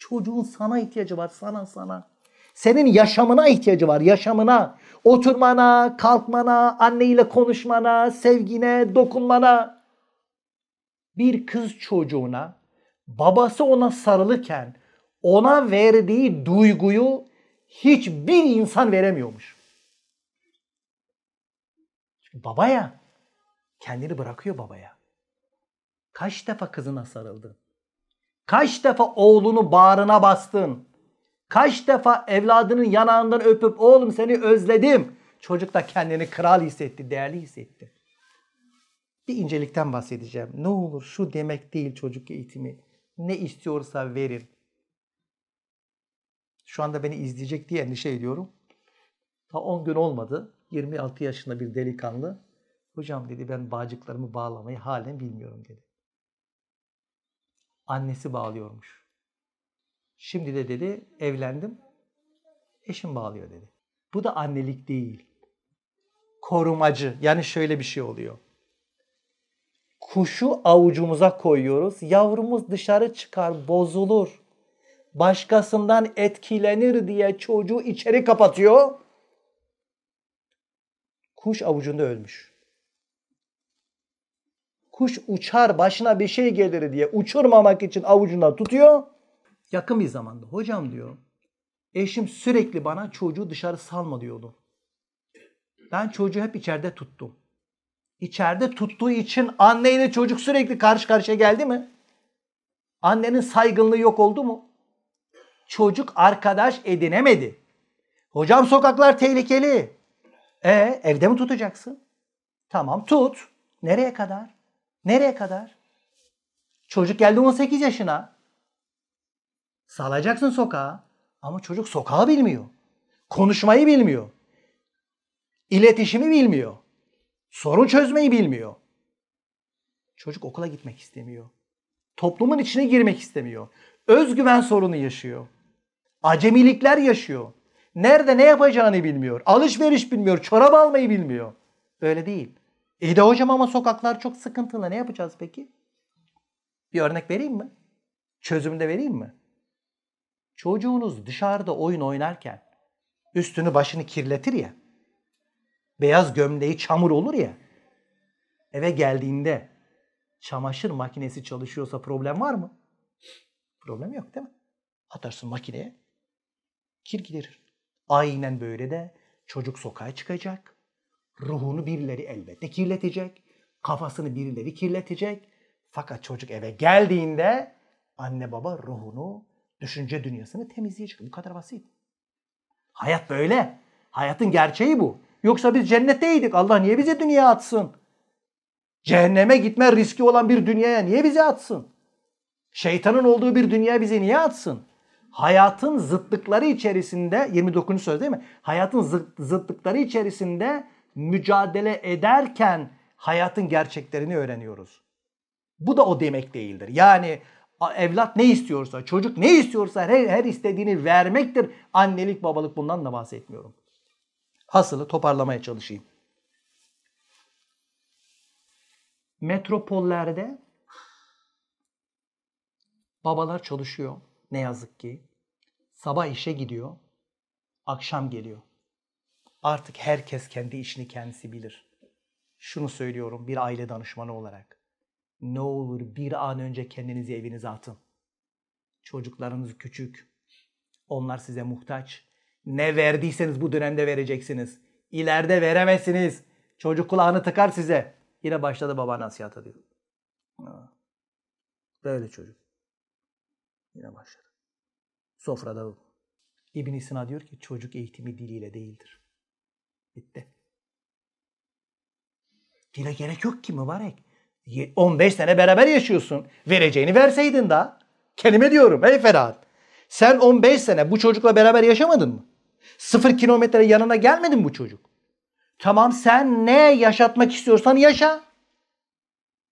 S1: Çocuğun sana ihtiyacı var, sana sana. Senin yaşamına ihtiyacı var, yaşamına. Oturmana, kalkmana, anneyle konuşmana, sevgine, dokunmana. Bir kız çocuğuna babası ona sarılırken ona verdiği duyguyu hiçbir insan veremiyormuş. Babaya kendini bırakıyor babaya. Kaç defa kızına sarıldın? Kaç defa oğlunu bağrına bastın? Kaç defa evladının yanağından öpüp oğlum seni özledim. Çocuk da kendini kral hissetti, değerli hissetti. Bir incelikten bahsedeceğim. Ne olur şu demek değil çocuk eğitimi. Ne istiyorsa verin. Şu anda beni izleyecek diye endişe ediyorum. Ta 10 gün olmadı. 26 yaşında bir delikanlı. Hocam dedi ben bağcıklarımı bağlamayı halen bilmiyorum dedi. Annesi bağlıyormuş. Şimdi de dedi evlendim. Eşim bağlıyor dedi. Bu da annelik değil. Korumacı. Yani şöyle bir şey oluyor. Kuşu avucumuza koyuyoruz. Yavrumuz dışarı çıkar, bozulur. Başkasından etkilenir diye çocuğu içeri kapatıyor. Kuş avucunda ölmüş. Kuş uçar başına bir şey gelir diye uçurmamak için avucunda tutuyor. Yakın bir zamanda hocam diyor eşim sürekli bana çocuğu dışarı salma diyordu. Ben çocuğu hep içeride tuttum. İçeride tuttuğu için anneyle çocuk sürekli karşı karşıya geldi mi? Annenin saygınlığı yok oldu mu? Çocuk arkadaş edinemedi. Hocam sokaklar tehlikeli. E evde mi tutacaksın? Tamam tut. Nereye kadar? Nereye kadar? Çocuk geldi 18 yaşına. Salacaksın sokağa. Ama çocuk sokağı bilmiyor. Konuşmayı bilmiyor. İletişimi bilmiyor. Sorun çözmeyi bilmiyor. Çocuk okula gitmek istemiyor. Toplumun içine girmek istemiyor. Özgüven sorunu yaşıyor. Acemilikler yaşıyor. Nerede ne yapacağını bilmiyor. Alışveriş bilmiyor. Çorap almayı bilmiyor. Öyle değil. İyi de hocam ama sokaklar çok sıkıntılı. Ne yapacağız peki? Bir örnek vereyim mi? Çözümde vereyim mi? Çocuğunuz dışarıda oyun oynarken üstünü başını kirletir ya. Beyaz gömleği çamur olur ya. Eve geldiğinde çamaşır makinesi çalışıyorsa problem var mı? Problem yok değil mi? Atarsın makineye. Kir giderir. Aynen böyle de çocuk sokağa çıkacak. Ruhunu birileri elbette kirletecek. Kafasını birileri kirletecek. Fakat çocuk eve geldiğinde anne baba ruhunu, düşünce dünyasını temizleyecek. Bu kadar basit. Hayat böyle. Hayatın gerçeği bu. Yoksa biz cennetteydik. Allah niye bizi dünyaya atsın? Cehenneme gitme riski olan bir dünyaya niye bizi atsın? Şeytanın olduğu bir dünya bizi niye atsın? Hayatın zıtlıkları içerisinde 29. söz değil mi? Hayatın zıt, zıtlıkları içerisinde mücadele ederken hayatın gerçeklerini öğreniyoruz. Bu da o demek değildir. Yani evlat ne istiyorsa, çocuk ne istiyorsa her, her istediğini vermektir. Annelik, babalık bundan da bahsetmiyorum. Hasılı toparlamaya çalışayım. Metropollerde babalar çalışıyor ne yazık ki. Sabah işe gidiyor, akşam geliyor. Artık herkes kendi işini kendisi bilir. Şunu söylüyorum bir aile danışmanı olarak. Ne olur bir an önce kendinizi evinize atın. Çocuklarınız küçük. Onlar size muhtaç. Ne verdiyseniz bu dönemde vereceksiniz. İleride veremezsiniz. Çocuk kulağını tıkar size. Yine başladı baba nasihat ediyor. Böyle çocuk. Yine başladı. Sofrada İbn Sina diyor ki çocuk eğitimi diliyle değildir. Bitti. Dile gerek yok ki mübarek. 15 sene beraber yaşıyorsun. Vereceğini verseydin daha. Kelime diyorum ey Ferhat. Sen 15 sene bu çocukla beraber yaşamadın mı? Sıfır kilometre yanına gelmedi mi bu çocuk? Tamam sen ne yaşatmak istiyorsan yaşa.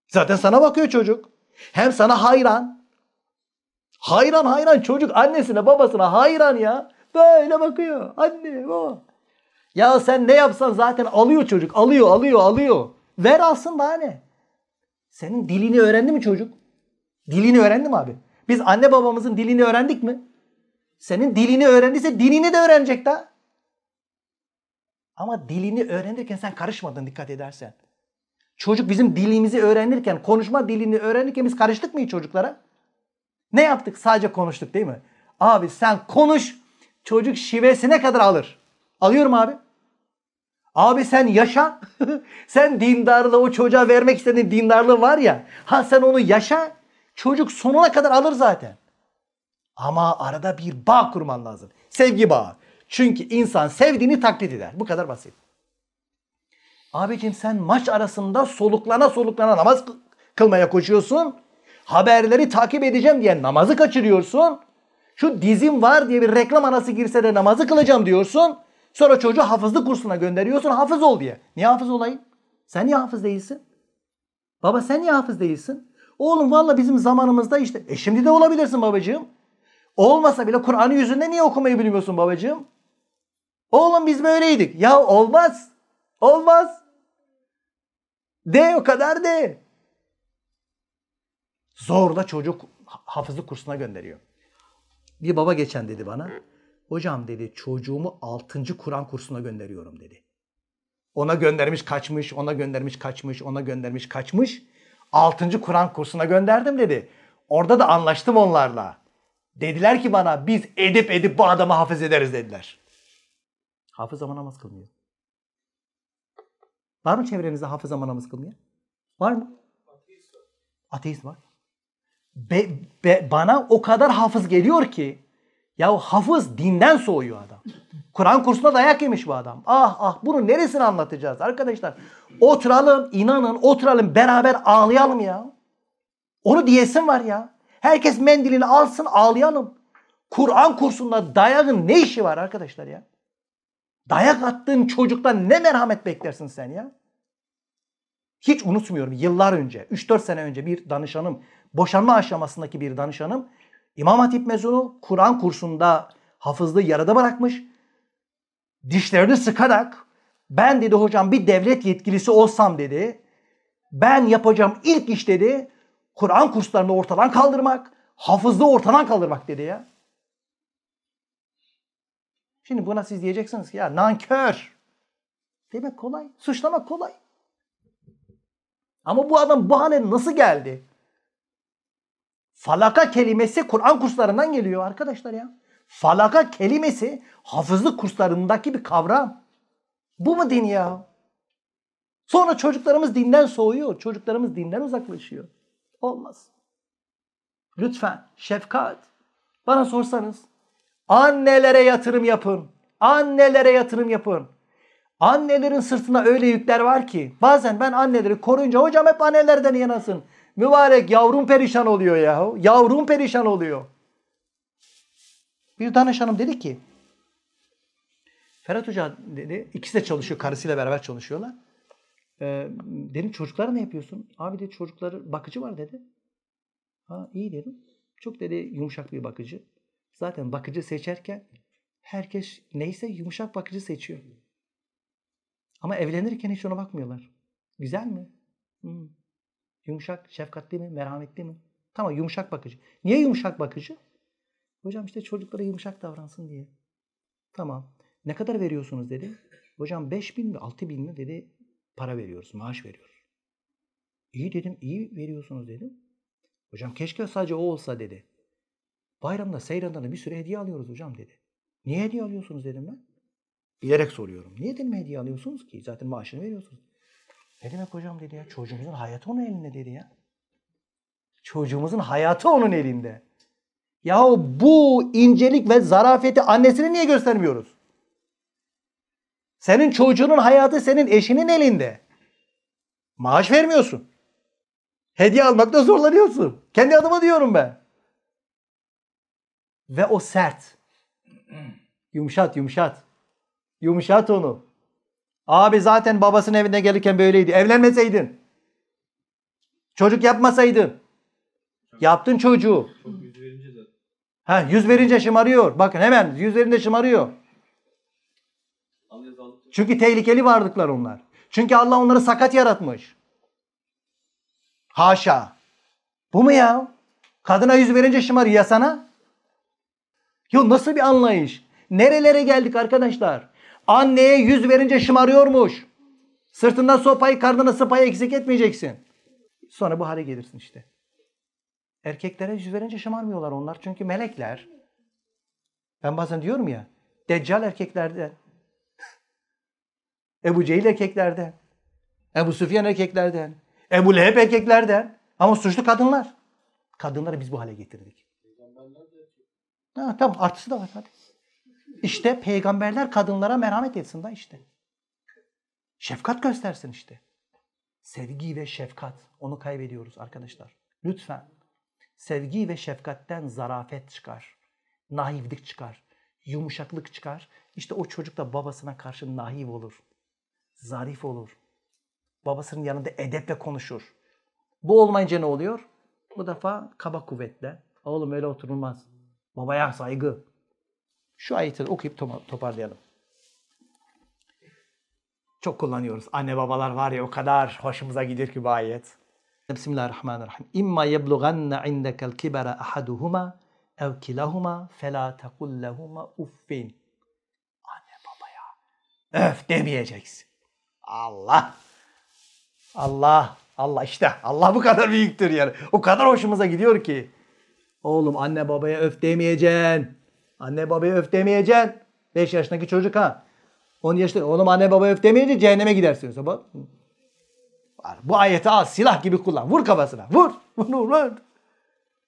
S1: Zaten sana bakıyor çocuk. Hem sana hayran. Hayran hayran çocuk annesine babasına hayran ya. Böyle bakıyor. Anne baba. Ya sen ne yapsan zaten alıyor çocuk. Alıyor alıyor alıyor. Ver alsın daha ne? Senin dilini öğrendi mi çocuk? Dilini öğrendi mi abi? Biz anne babamızın dilini öğrendik mi? Senin dilini öğrendiyse dinini de öğrenecek daha. Ama dilini öğrenirken sen karışmadın dikkat edersen. Çocuk bizim dilimizi öğrenirken, konuşma dilini öğrenirken biz karıştık mı çocuklara? Ne yaptık? Sadece konuştuk değil mi? Abi sen konuş, çocuk şivesine kadar alır. Alıyorum abi. Abi sen yaşa. sen dindarlığı o çocuğa vermek istediğin dindarlığı var ya. Ha sen onu yaşa. Çocuk sonuna kadar alır zaten. Ama arada bir bağ kurman lazım. Sevgi bağı. Çünkü insan sevdiğini taklit eder. Bu kadar basit. Abicim sen maç arasında soluklana soluklana namaz kılmaya koşuyorsun. Haberleri takip edeceğim diye namazı kaçırıyorsun. Şu dizim var diye bir reklam arası girse de namazı kılacağım diyorsun. Sonra çocuğu hafızlık kursuna gönderiyorsun hafız ol diye. Niye hafız olayım? Sen niye hafız değilsin? Baba sen niye hafız değilsin? Oğlum valla bizim zamanımızda işte. E şimdi de olabilirsin babacığım. Olmasa bile Kur'an'ı yüzünde niye okumayı bilmiyorsun babacığım? Oğlum biz böyleydik. Ya olmaz. Olmaz. De o kadar de. Zorla çocuk hafızlık kursuna gönderiyor. Bir baba geçen dedi bana. Hocam dedi çocuğumu 6. Kur'an kursuna gönderiyorum dedi. Ona göndermiş kaçmış, ona göndermiş kaçmış, ona göndermiş kaçmış. 6. Kur'an kursuna gönderdim dedi. Orada da anlaştım onlarla. Dediler ki bana biz edip edip bu adamı hafız ederiz dediler. Hafız ama namaz kılmıyor. Var mı çevrenizde hafız ama namaz kılmıyor? Var mı? Ateist var. Ateist var. Be, be, bana o kadar hafız geliyor ki ya hafız dinden soğuyor adam. Kur'an kursuna dayak yemiş bu adam. Ah ah bunu neresini anlatacağız arkadaşlar? Oturalım inanın oturalım beraber ağlayalım ya. Onu diyesin var ya. Herkes mendilini alsın ağlayalım. Kur'an kursunda dayağın ne işi var arkadaşlar ya? Dayak attığın çocuktan ne merhamet beklersin sen ya? Hiç unutmuyorum yıllar önce, 3-4 sene önce bir danışanım, boşanma aşamasındaki bir danışanım İmam Hatip mezunu Kur'an kursunda hafızlığı yarıda bırakmış. Dişlerini sıkarak ben dedi hocam bir devlet yetkilisi olsam dedi. Ben yapacağım ilk iş dedi Kur'an kurslarını ortadan kaldırmak, hafızlığı ortadan kaldırmak dedi ya. Şimdi buna siz diyeceksiniz ki ya nankör. Demek kolay. Suçlamak kolay. Ama bu adam bu hale nasıl geldi? Falaka kelimesi Kur'an kurslarından geliyor arkadaşlar ya. Falaka kelimesi hafızlık kurslarındaki bir kavram. Bu mu din ya? Sonra çocuklarımız dinden soğuyor. Çocuklarımız dinden uzaklaşıyor. Olmaz. Lütfen şefkat. Bana sorsanız annelere yatırım yapın. Annelere yatırım yapın. Annelerin sırtına öyle yükler var ki bazen ben anneleri koruyunca hocam hep annelerden yanasın. Mübarek yavrum perişan oluyor ya. Yavrum perişan oluyor. Bir danışanım dedi ki Ferhat Hoca dedi ikisi de çalışıyor karısıyla beraber çalışıyorlar. Ee, dedim çocuklara ne yapıyorsun? Abi de çocukları bakıcı var dedi. Ha iyi dedim. Çok dedi yumuşak bir bakıcı. Zaten bakıcı seçerken herkes neyse yumuşak bakıcı seçiyor. Ama evlenirken hiç ona bakmıyorlar. Güzel mi? Hmm. Yumuşak, şefkatli mi, merhametli mi? Tamam yumuşak bakıcı. Niye yumuşak bakıcı? Hocam işte çocuklara yumuşak davransın diye. Tamam. Ne kadar veriyorsunuz dedi. Hocam 5 bin mi 6 bin mi dedi para veriyoruz, maaş veriyoruz. İyi dedim, iyi veriyorsunuz dedim. Hocam keşke sadece o olsa dedi. Bayramda, seyrandan da bir sürü hediye alıyoruz hocam dedi. Niye hediye alıyorsunuz dedim ben. Bilerek soruyorum. Niye dedim hediye alıyorsunuz ki? Zaten maaşını veriyorsunuz. Ne demek hocam dedi ya. Çocuğumuzun hayatı onun elinde dedi ya. Çocuğumuzun hayatı onun elinde. Yahu bu incelik ve zarafeti annesine niye göstermiyoruz? Senin çocuğunun hayatı senin eşinin elinde. Maaş vermiyorsun. Hediye almakta zorlanıyorsun. Kendi adıma diyorum ben. Ve o sert. Yumuşat, yumuşat. Yumuşat onu. Abi zaten babasının evine gelirken böyleydi. Evlenmeseydin. Çocuk yapmasaydın. Yaptın çocuğu. Çok yüz verince zaten. Ha, yüz verince şımarıyor. Bakın hemen yüz verince şımarıyor. Çünkü tehlikeli varlıklar onlar. Çünkü Allah onları sakat yaratmış. Haşa. Bu mu ya? Kadına yüz verince şımarıyor ya sana? Yo nasıl bir anlayış? Nerelere geldik arkadaşlar? Anneye yüz verince şımarıyormuş. Sırtından sopayı, karnına sıpayı eksik etmeyeceksin. Sonra bu hale gelirsin işte. Erkeklere yüz verince şımarmıyorlar onlar. Çünkü melekler. Ben bazen diyorum ya, deccal erkeklerde, Ebu Cehil erkeklerden, Ebu Süfyan erkeklerden, Ebu Leheb erkeklerden ama suçlu kadınlar. Kadınları biz bu hale getirdik. Ha, tamam artısı da var hadi. İşte peygamberler kadınlara merhamet etsin da işte. Şefkat göstersin işte. Sevgi ve şefkat. Onu kaybediyoruz arkadaşlar. Lütfen. Sevgi ve şefkatten zarafet çıkar. Naivlik çıkar. Yumuşaklık çıkar. İşte o çocuk da babasına karşı naif olur. Zarif olur. Babasının yanında edeple konuşur. Bu olmayınca ne oluyor? Bu defa kaba kuvvetle. Oğlum öyle oturulmaz. Babaya saygı. Şu ayeti okuyup toparlayalım. Çok kullanıyoruz. Anne babalar var ya o kadar hoşumuza gidiyor ki bu ayet. Bismillahirrahmanirrahim. İmma yeblughanna indekel kibara ahaduhuma ev kilahuma fela tekul lehuma uffin. Anne babaya öf demeyeceksin. Allah. Allah. Allah işte. Allah bu kadar büyüktür yani. O kadar hoşumuza gidiyor ki. Oğlum anne babaya öf demeyeceksin. Anne babaya öf demeyeceksin. 5 yaşındaki çocuk ha. 10 yaşında oğlum anne babaya öf demeyince cehenneme gidersin. Bak. Bu ayeti al silah gibi kullan. Vur kafasına. Vur. Vur vur.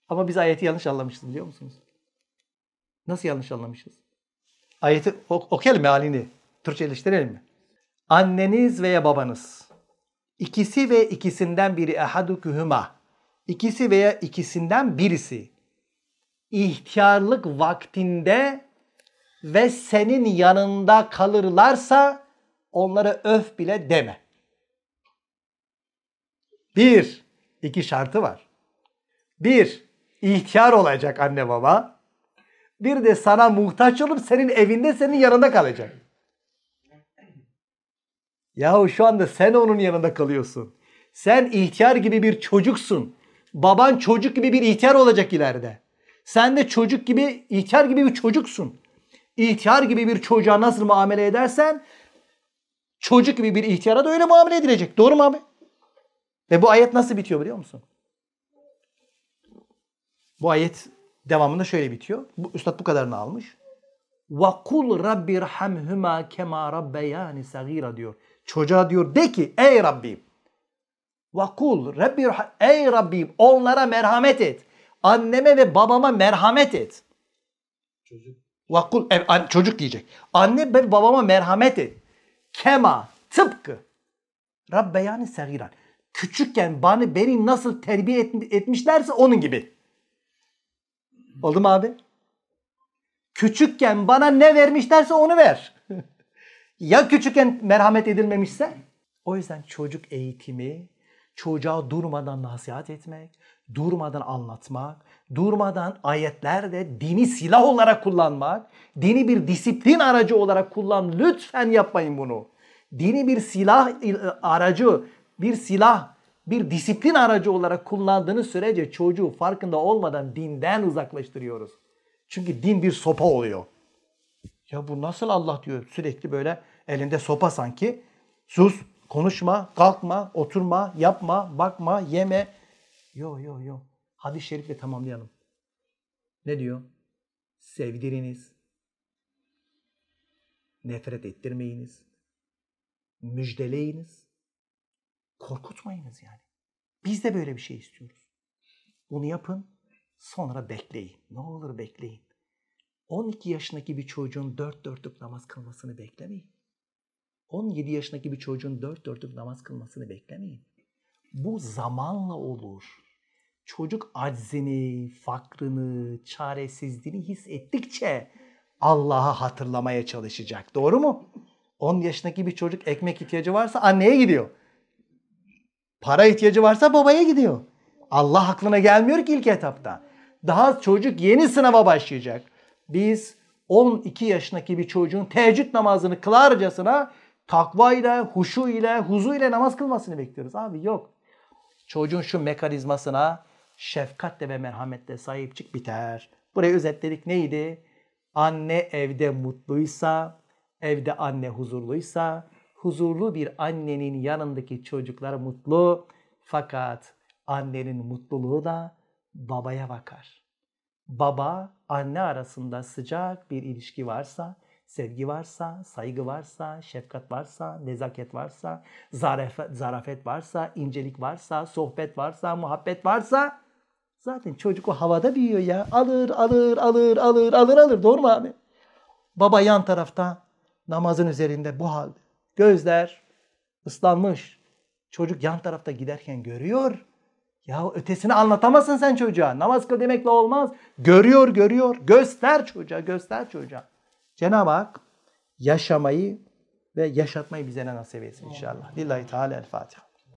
S1: Ama biz ayeti yanlış anlamışız biliyor musunuz? Nasıl yanlış anlamışız? Ayeti ok okuyalım mealini. Türkçeleştirelim mi? Anneniz veya babanız. ikisi ve ikisinden biri ehadukuhuma. İkisi veya ikisinden birisi ihtiyarlık vaktinde ve senin yanında kalırlarsa onlara öf bile deme. Bir, iki şartı var. Bir, ihtiyar olacak anne baba. Bir de sana muhtaç olup senin evinde senin yanında kalacak. Yahu şu anda sen onun yanında kalıyorsun. Sen ihtiyar gibi bir çocuksun. Baban çocuk gibi bir ihtiyar olacak ileride. Sen de çocuk gibi, ihtiyar gibi bir çocuksun. İhtiyar gibi bir çocuğa nasıl muamele edersen çocuk gibi bir ihtiyara da öyle muamele edilecek. Doğru mu abi? Ve bu ayet nasıl bitiyor biliyor musun? Bu ayet devamında şöyle bitiyor. Bu, Üstad bu kadarını almış. وَقُلْ رَبِّ رَحَمْهُمَا كَمَا رَبَّيَانِ صَغِيرًا diyor. Çocuğa diyor de ki ey Rabbim Vakul Rabbi ey Rabbim onlara merhamet et. Anneme ve babama merhamet et.
S2: Çocuk.
S1: Vakul ev, an, çocuk diyecek. Anne ve babama merhamet et. Kema tıpkı Rabbeyani sagiran. Küçükken bana beni nasıl terbiye et, etmişlerse onun gibi. Oldu mu abi? Küçükken bana ne vermişlerse onu ver. ya küçükken merhamet edilmemişse? O yüzden çocuk eğitimi, çocuğa durmadan nasihat etmek, durmadan anlatmak, durmadan ayetlerde dini silah olarak kullanmak, dini bir disiplin aracı olarak kullan. Lütfen yapmayın bunu. Dini bir silah aracı, bir silah, bir disiplin aracı olarak kullandığınız sürece çocuğu farkında olmadan dinden uzaklaştırıyoruz. Çünkü din bir sopa oluyor. Ya bu nasıl Allah diyor sürekli böyle elinde sopa sanki. Sus, konuşma, kalkma, oturma, yapma, bakma, yeme. Yo yo yo. Hadis-i şerifle tamamlayalım. Ne diyor? Sevdiriniz. Nefret ettirmeyiniz. Müjdeleyiniz. Korkutmayınız yani. Biz de böyle bir şey istiyoruz. Bunu yapın. Sonra bekleyin. Ne olur bekleyin. 12 yaşındaki bir çocuğun dört dörtlük namaz kılmasını beklemeyin. 17 yaşındaki bir çocuğun dört dörtlük namaz kılmasını beklemeyin. Bu zamanla olur. Çocuk aczini, fakrını, çaresizliğini hissettikçe Allah'a hatırlamaya çalışacak. Doğru mu? 10 yaşındaki bir çocuk ekmek ihtiyacı varsa anneye gidiyor. Para ihtiyacı varsa babaya gidiyor. Allah aklına gelmiyor ki ilk etapta. Daha çocuk yeni sınava başlayacak. Biz 12 yaşındaki bir çocuğun teheccüd namazını kılarcasına takva ile, huşu ile, huzu ile namaz kılmasını bekliyoruz. Abi yok. Çocuğun şu mekanizmasına şefkatle ve merhametle sahip çık biter. Burayı özetledik neydi? Anne evde mutluysa, evde anne huzurluysa, huzurlu bir annenin yanındaki çocuklar mutlu. Fakat annenin mutluluğu da babaya bakar. Baba, anne arasında sıcak bir ilişki varsa, sevgi varsa, saygı varsa, şefkat varsa, nezaket varsa, zarafet, zarafet varsa, incelik varsa, sohbet varsa, muhabbet varsa zaten çocuk o havada büyüyor ya. Alır, alır, alır, alır, alır, alır. Doğru mu abi? Baba yan tarafta namazın üzerinde bu halde. Gözler ıslanmış. Çocuk yan tarafta giderken görüyor. Ya ötesini anlatamazsın sen çocuğa. Namaz kıl demekle olmaz. Görüyor, görüyor. Göster çocuğa, göster çocuğa. Cenab-ı Hak yaşamayı ve yaşatmayı bize nasip etsin inşallah. Lillahi Teala El Fatiha.